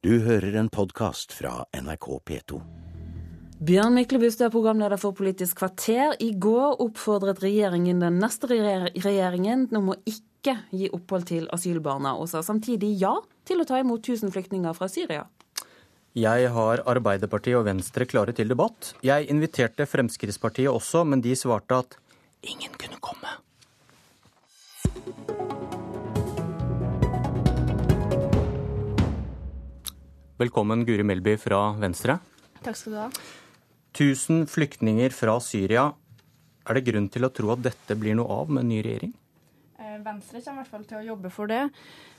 Du hører en podkast fra NRK P2. Bjørn Myklebust er programleder for Politisk kvarter. I går oppfordret regjeringen den neste regjeringen om å ikke gi opphold til asylbarna, og sa samtidig ja til å ta imot 1000 flyktninger fra Syria. Jeg har Arbeiderpartiet og Venstre klare til debatt. Jeg inviterte Fremskrittspartiet også, men de svarte at ingen kunne komme. Velkommen, Guri Melby fra Venstre. Takk skal du ha. 1000 flyktninger fra Syria. Er det grunn til å tro at dette blir noe av med en ny regjering? Eh, Venstre kommer i hvert fall til å jobbe for det.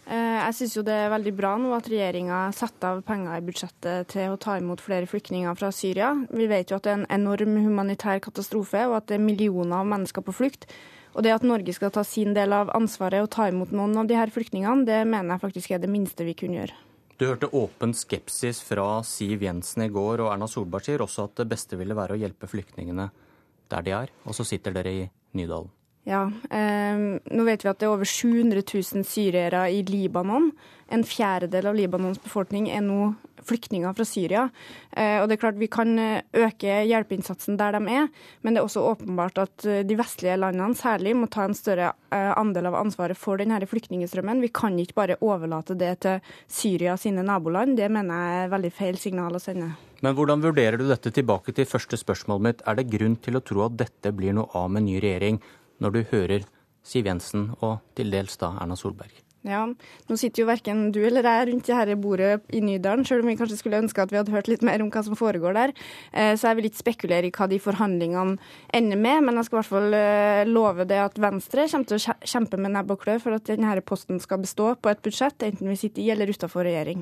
Eh, jeg syns det er veldig bra nå at regjeringa setter av penger i budsjettet til å ta imot flere flyktninger fra Syria. Vi vet jo at det er en enorm humanitær katastrofe, og at det er millioner av mennesker på flukt. Og det at Norge skal ta sin del av ansvaret og ta imot noen av de her flyktningene, det mener jeg faktisk er det minste vi kunne gjøre. Du hørte åpen skepsis fra Siv Jensen i går, og Erna Solberg sier også at det beste ville være å hjelpe flyktningene der de er. Og så sitter dere i Nydalen. Ja, eh, nå vet vi at det er over 700 000 syrere i Libanon. En fjerdedel av Libanons befolkning er nå flyktninger fra Syria. Eh, og det er klart Vi kan eh, øke hjelpeinnsatsen der de er, men det er også åpenbart at eh, de vestlige landene særlig må ta en større andel av ansvaret for denne flyktningstrømmen. Vi kan ikke bare overlate det til Syria sine naboland. Det mener jeg er veldig feil signal å sende. Men hvordan vurderer du dette tilbake til første spørsmålet mitt? Er det grunn til å tro at dette blir noe av med ny regjering, når du hører Siv Jensen og til dels da Erna Solberg? Ja, Nå sitter jo verken du eller jeg rundt dette bordet i Nydalen, selv om vi kanskje skulle ønske at vi hadde hørt litt mer om hva som foregår der. Eh, så jeg vil ikke spekulere i hva de forhandlingene ender med, men jeg skal i hvert fall eh, love det at Venstre kommer til å kjempe med nebb og klør for at denne posten skal bestå på et budsjett, enten vi sitter i eller utenfor regjering.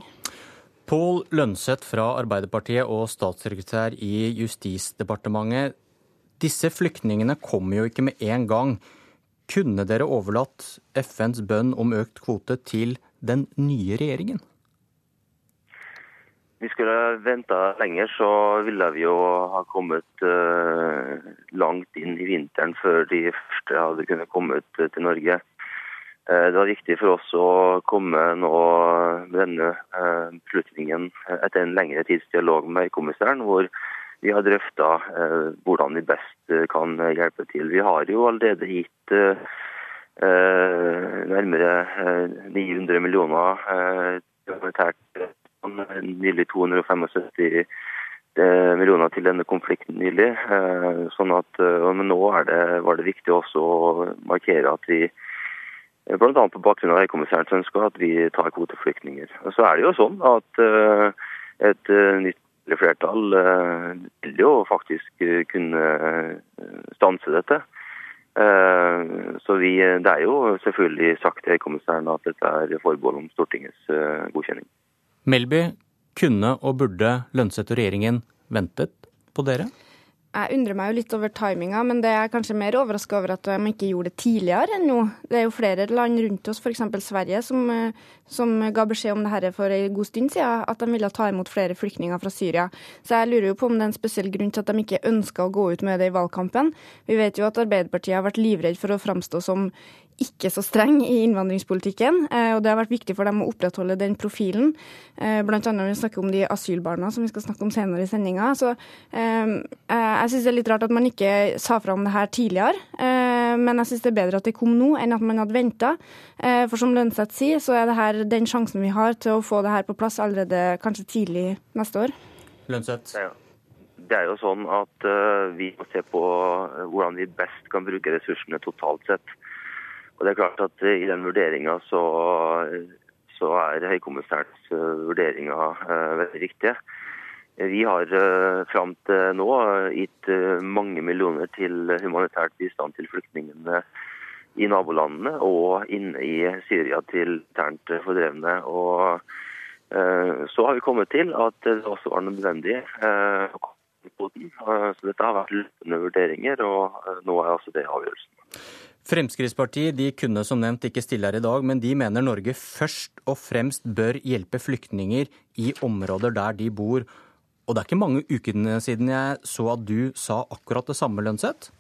Pål Lønseth fra Arbeiderpartiet og statssekretær i Justisdepartementet. Disse flyktningene kommer jo ikke med en gang. Kunne dere overlatt FNs bønn om økt kvote til den nye regjeringen? Vi skulle venta lenger, så ville vi jo ha kommet uh, langt inn i vinteren før de første hadde kunnet komme ut til Norge. Uh, det var viktig for oss å komme nå med denne beslutningen etter en lengre tids dialog med høykommissæren, hvor vi har drøfta eh, hvordan vi best eh, kan hjelpe til. Vi har jo allerede gitt eh, nærmere 900 millioner humanitært nylig 275 millioner til denne konflikten nylig. Sånn at, men nå det, var det viktig også å markere at vi bl.a. på bakgrunn av høykommissærens ønske at vi tar kvoteflyktninger. Så er det jo sånn at et nytt flertall eh, vil jo faktisk eh, kunne eh, stanse dette. Så vi, Det er jo selvfølgelig sagt til kommissæren at dette er forbehold om Stortingets godkjenning. Melby, kunne og burde Lønseth og regjeringen ventet på dere? Jeg undrer meg jo litt over timinga, men det er kanskje mer overraska over at de ikke gjorde det tidligere enn nå. Det er jo flere land rundt oss, f.eks. Sverige, som, eh, som, ga beskjed om det her for en god stund siden, at de ville ta imot flere flyktninger fra Syria. Så jeg lurer jo på om det er en spesiell grunn til at de ikke ønska å gå ut med det i valgkampen. Vi vet jo at Arbeiderpartiet har vært livredd for å framstå som ikke så streng i innvandringspolitikken, eh, og det har vært viktig for dem å opprettholde den profilen. Eh, blant annet når vi snakker om de asylbarna som vi skal snakke om senere i sendinga. Så eh, jeg syns det er litt rart at man ikke sa fra om det her tidligere, men jeg syns det er bedre at det kom nå enn at man hadde venta. For som Lønseth sier, så er det her den sjansen vi har til å få det her på plass allerede kanskje tidlig neste år. Lønseth? Det er jo sånn at vi må se på hvordan vi best kan bruke ressursene totalt sett. Og det er klart at I den vurderinga så, så, er høykommissærens eh, vurderinger uh, veldig riktige. Vi har fram til nå gitt mange millioner til humanitært bistand til flyktningene i nabolandene og inne i Syria til internt fordrevne. Og så har vi kommet til at det også var nødvendig å på den. Så dette har vært løpende vurderinger, og nå er altså det avgjørelsen. Fremskrittspartiet de kunne som nevnt ikke stille her i dag, men de mener Norge først og fremst bør hjelpe flyktninger i områder der de bor. Og det er ikke mange ukene siden jeg så at du sa akkurat det samme, Lønseth?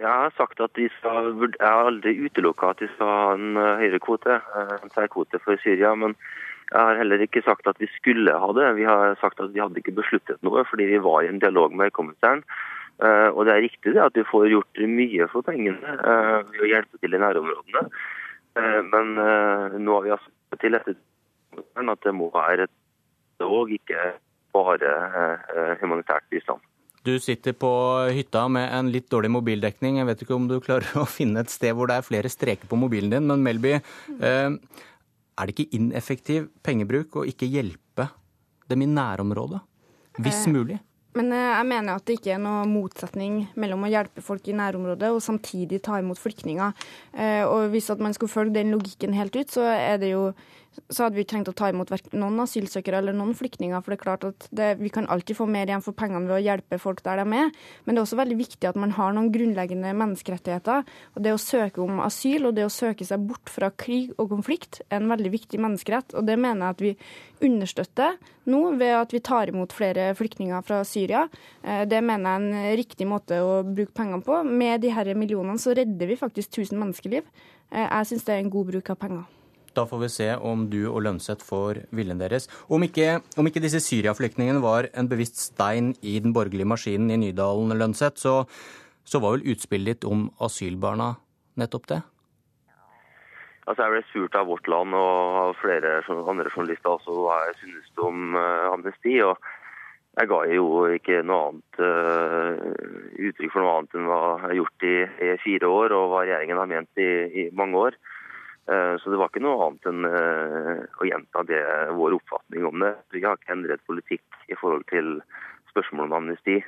Jeg har sagt at skal, jeg har aldri utelukka at de skal ha en eh, høyere kvote, eh, en særkvote for Syria. Men Jeg har heller ikke sagt at vi skulle ha det. Vi har sagt at vi hadde ikke besluttet noe, fordi vi var i en dialog med kommissæren. Uh, og det er riktig det at vi får gjort mye for pengene uh, ved å hjelpe til i nærområdene. Uh, men nå har vi altså til etter at det må være et dialog, ikke bare humanitært bistand. Du sitter på hytta med en litt dårlig mobildekning. Jeg vet ikke om du klarer å finne et sted hvor det er flere streker på mobilen din, men Melby, eh, er det ikke ineffektiv pengebruk å ikke hjelpe dem i nærområdet? Hvis eh, mulig? Men eh, jeg mener at det ikke er noe motsetning mellom å hjelpe folk i nærområdet og samtidig ta imot flyktninger. Og hvis man skulle følge den logikken helt ut, så er det jo så hadde vi trengt å ta imot noen asylsøkere eller noen flyktninger. For det er klart at det, vi kan alltid få mer igjen for pengene ved å hjelpe folk der de er. Men det er også veldig viktig at man har noen grunnleggende menneskerettigheter. Og det å søke om asyl og det å søke seg bort fra krig og konflikt er en veldig viktig menneskerett. Og det mener jeg at vi understøtter nå ved at vi tar imot flere flyktninger fra Syria. Eh, det mener jeg er en riktig måte å bruke pengene på. Med de her millionene så redder vi faktisk 1000 menneskeliv. Eh, jeg syns det er en god bruk av penger. Da får vi se om du og Lønseth får viljen deres. Om ikke, om ikke disse Syria-flyktningene var en bevisst stein i den borgerlige maskinen i Nydalen, Lønseth, så, så var vel utspillet ditt om asylbarna nettopp det? Altså Jeg ble spurt av Vårt Land og flere andre journalister også hva jeg synes om uh, amnesti. og Jeg ga jo ikke noe annet uh, uttrykk for noe annet enn hva jeg har gjort i, i, fire år, og hva regjeringen har ment i, i mange år. Eh, så det var ikke noe annet enn eh, å gjenta det, vår oppfatning om det. Vi har ikke endret politikk i forhold til spørsmålet om amnesti.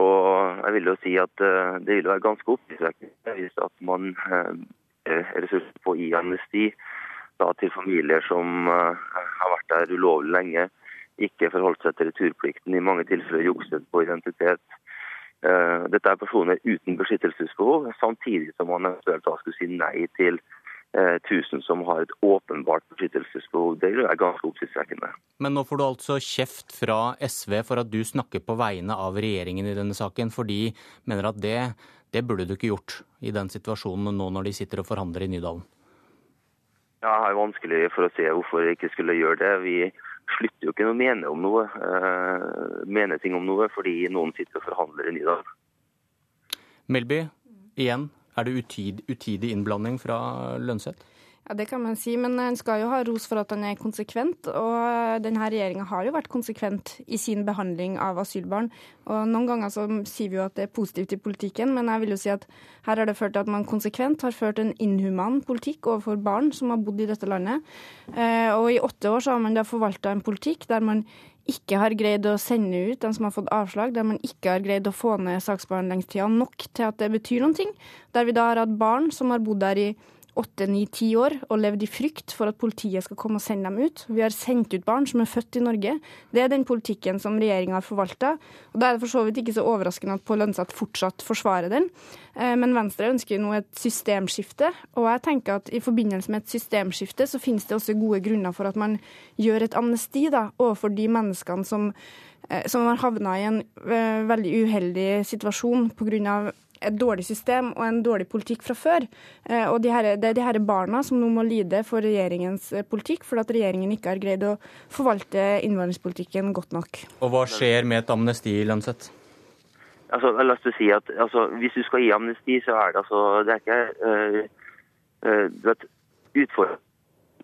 Og jeg vil jo si at eh, det vil være ganske oppsiktsvekkende hvis at man ressurser på å gi amnesti da, til familier som har vært der ulovlig lenge, ikke forholdt seg til returplikten, i mange tilfeller jukset på identitet. Dette er personer uten beskyttelsesbehov, samtidig som man eventuelt da skulle si nei til 1000 eh, som har et åpenbart beskyttelsesbehov. Det er ganske oppsiktsvekkende. Men nå får du altså kjeft fra SV for at du snakker på vegne av regjeringen i denne saken, for de mener at det, det burde du ikke gjort i den situasjonen nå når de sitter og forhandler i Nydalen? Ja, det er vanskelig for å se hvorfor jeg ikke skulle gjøre det. Vi slutter jo ikke å mene om noe, uh, mene ting om noe fordi noen sitter og forhandler i Nydalen. Melby, igjen, er det utidig, utidig innblanding fra Lønseth? Ja, Det kan man si, men en skal jo ha ros for at han er konsekvent. Og denne regjeringa har jo vært konsekvent i sin behandling av asylbarn. Og Noen ganger så sier vi jo at det er positivt i politikken, men jeg vil jo si at her har det ført til at man konsekvent har ført en inhuman politikk overfor barn som har bodd i dette landet. Eh, og i åtte år så har man da forvalta en politikk der man ikke har greid å sende ut de som har fått avslag, der man ikke har greid å få ned saksbehandlingstida nok til at det betyr noen ting. Der vi da har hatt barn som har bodd der i åtte, ni, ti år og levd i frykt for at politiet skal komme og sende dem ut. Vi har sendt ut barn som er født i Norge. Det er den politikken som regjeringa har forvalta. Da er det for så vidt ikke så overraskende at Pål Lønseth fortsatt forsvarer den. Eh, men Venstre ønsker nå et systemskifte, og jeg tenker at i forbindelse med et systemskifte så finnes det også gode grunner for at man gjør et amnesti da, overfor de menneskene som, eh, som har havna i en uh, veldig uheldig situasjon pga et dårlig system og en dårlig politikk fra før. Eh, og de her, det er de her barna som nå må lide for regjeringens eh, politikk, for at regjeringen ikke har greid å forvalte innvandringspolitikken godt nok. Og hva skjer med et amnesti, Lønseth? Altså, la oss si at altså, Hvis du skal gi amnesti, så er det altså Det er ikke uh, uh, vet,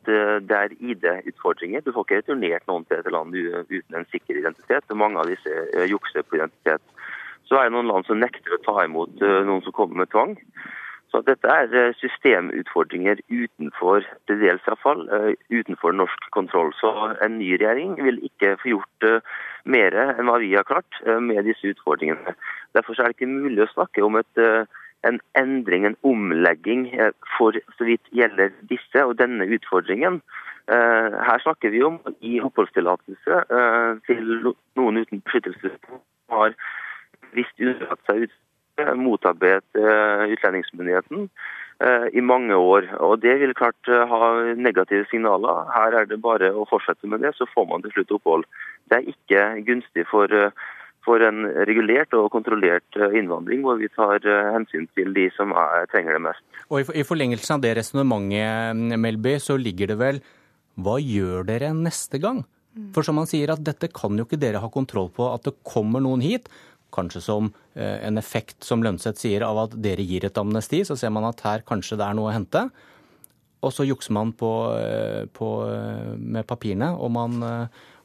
det er ID-utfordringer. Du får ikke returnert noen til et land uten en sikker identitet. Mange av disse jukser på identitet. Så er det noen land som nekter å ta imot eh, noen som kommer med tvang. Så dette er eh, systemutfordringer utenfor til dels iallfall, eh, utenfor norsk kontroll. Så en ny regjering vil ikke få gjort mer enn hva vi har klart med disse utfordringene. Derfor er det ikke mulig å snakke om et, en endring, en omlegging, for så vidt gjelder disse og denne utfordringen. Her snakker vi om å gi oppholdstillatelse til noen uten beskyttelse visst unndratt seg ut, eh, motarbeidet eh, utlendingsmyndigheten eh, i mange år. Og Det vil klart ha negative signaler. Her er det bare å fortsette med det, så får man til slutt opphold. Det er ikke gunstig for, for en regulert og kontrollert innvandring, hvor vi tar hensyn til de som er, trenger det mest. Og I forlengelsen av det resonnementet, Melby, så ligger det vel Hva gjør dere neste gang? For som han sier, at dette kan jo ikke dere ha kontroll på, at det kommer noen hit. Kanskje som eh, en effekt, som Lønseth sier, av at dere gir et amnesti. Så ser man at her kanskje det er noe å hente. Og så jukser man på, eh, på, eh, med papirene, og man,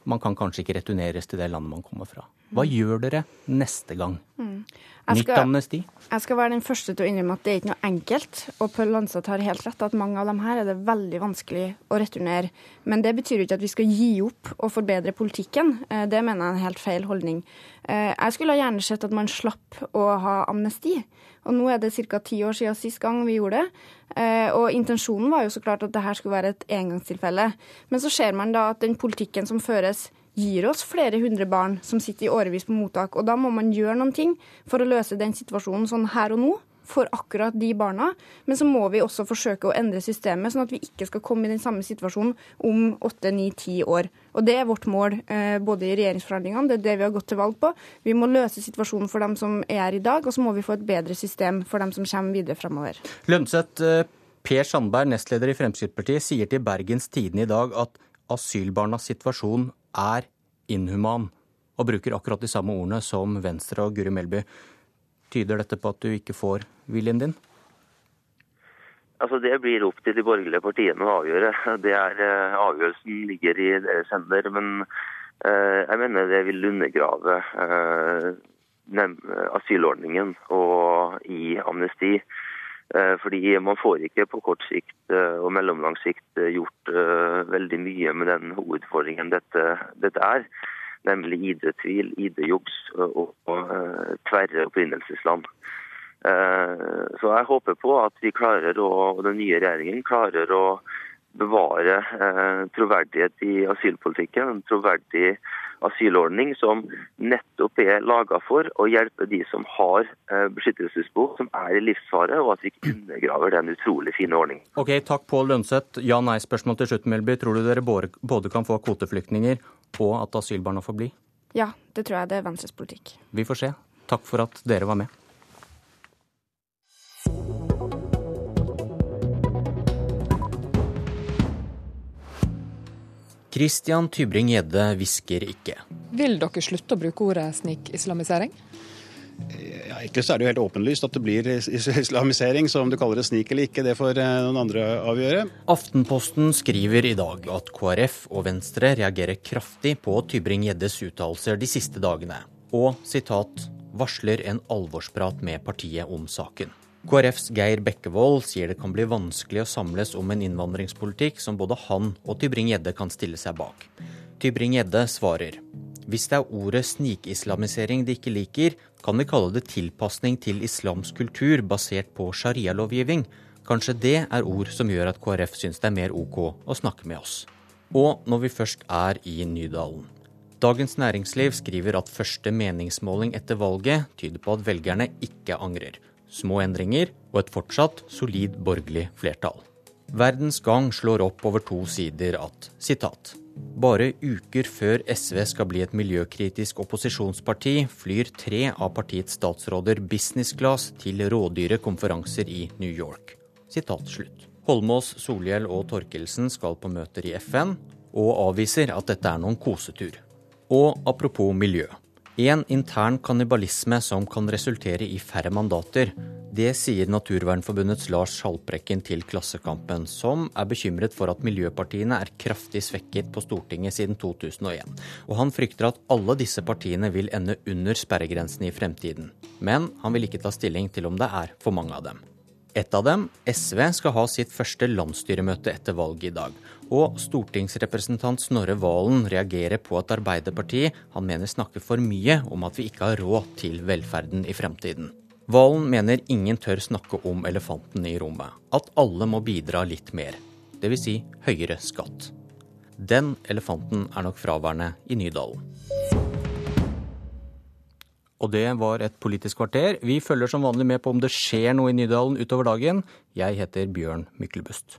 man kan kanskje ikke returneres til det landet man kommer fra. Hva gjør dere neste gang? Mm. Nytt amnesti? Jeg skal være den første til å innrømme at det er ikke noe enkelt. Og Pøll Lanseth har helt rett at mange av dem her er det veldig vanskelig å returnere. Men det betyr jo ikke at vi skal gi opp og forbedre politikken. Eh, det mener jeg er en helt feil holdning. Eh, jeg skulle gjerne sett at man slapp å ha amnesti. Og nå er det ca. ti år siden sist gang vi gjorde det. Eh, og intensjonen var jo så klart at det her skulle være et engangstilfelle. Men så ser man da at den politikken som føres gir oss flere hundre barn som sitter i årevis på mottak. Og da må man gjøre noen ting for å løse den situasjonen sånn her og nå for akkurat de barna. Men så må vi også forsøke å endre systemet, sånn at vi ikke skal komme i den samme situasjonen om åtte, ni, ti år. Og Det er vårt mål eh, både i regjeringsforhandlingene, det er det vi har gått til valg på. Vi må løse situasjonen for dem som er her i dag, og så må vi få et bedre system for dem som kommer videre framover. Lønseth, eh, Per Sandberg, nestleder i Fremskrittspartiet, sier til Bergens Tidende i dag at asylbarnas situasjon er inhuman, og bruker akkurat de samme ordene som Venstre og Guri Melby. Tyder dette på at du ikke får viljen din? Altså Det blir opp til de borgerlige partiene å avgjøre. Det er uh, Avgjørelsen ligger i deres hender. Men uh, jeg mener det vil undergrave uh, asylordningen og gi amnesti. Eh, fordi man får ikke på kort sikt eh, og mellomlang sikt eh, gjort veldig mye med den hovedutfordringen dette, dette er. Nemlig ID-tvil, ID-juks og, og tverre opprinnelsesland. Så jeg håper på at vi klarer og den nye regjeringen klarer å bevare troverdighet i asylpolitikken. En troverdig asylordning som nettopp er laga for å hjelpe de som har eh, beskyttelsesbehov, som er i livsfare, og at vi ikke undergraver den utrolig fine ordningen. Ok, Takk, Pål Lønseth. Ja-nei-spørsmål til slutt, Melby. Tror du dere både kan få kvoteflyktninger og at asylbarna får bli? Ja, det tror jeg det er Venstres politikk. Vi får se. Takk for at dere var med. Christian Tybring-Gjedde hvisker ikke. Vil dere slutte å bruke ordet snikislamisering? Ja, egentlig så er det jo helt åpenlyst at det blir islamisering. Så om du kaller det snik eller ikke, det får eh, noen andre avgjøre. Aftenposten skriver i dag at KrF og Venstre reagerer kraftig på Tybring-Gjeddes uttalelser de siste dagene, og sitat varsler en alvorsprat med partiet om saken. KrFs Geir Bekkevold sier det kan bli vanskelig å samles om en innvandringspolitikk som både han og Tybring-Gjedde kan stille seg bak. Tybring-Gjedde svarer hvis det er ordet snikislamisering de ikke liker, kan vi kalle det tilpasning til islamsk kultur basert på sharialovgivning. Kanskje det er ord som gjør at KrF syns det er mer OK å snakke med oss. Og når vi først er i Nydalen. Dagens Næringsliv skriver at første meningsmåling etter valget tyder på at velgerne ikke angrer små endringer og et fortsatt solid borgerlig flertall. Verdens Gang slår opp over to sider at sitat bare uker før SV skal bli et miljøkritisk opposisjonsparti, flyr tre av partiets statsråder business class til rådyre konferanser i New York. Sitat slutt. Holmås, Solhjell og Torkelsen skal på møter i FN, og avviser at dette er noen kosetur. Og apropos miljø. En intern kannibalisme som kan resultere i færre mandater. Det sier Naturvernforbundets Lars Haltbrekken til Klassekampen, som er bekymret for at miljøpartiene er kraftig svekket på Stortinget siden 2001. Og han frykter at alle disse partiene vil ende under sperregrensen i fremtiden. Men han vil ikke ta stilling til om det er for mange av dem. Et av dem, SV, skal ha sitt første landsstyremøte etter valget i dag. Og stortingsrepresentant Snorre Valen reagerer på at Arbeiderpartiet han mener snakker for mye om at vi ikke har råd til velferden i fremtiden. Valen mener ingen tør snakke om elefanten i rommet. At alle må bidra litt mer. Dvs. Si høyere skatt. Den elefanten er nok fraværende i Nydalen. Og det var et Politisk kvarter. Vi følger som vanlig med på om det skjer noe i Nydalen utover dagen. Jeg heter Bjørn Myklebust.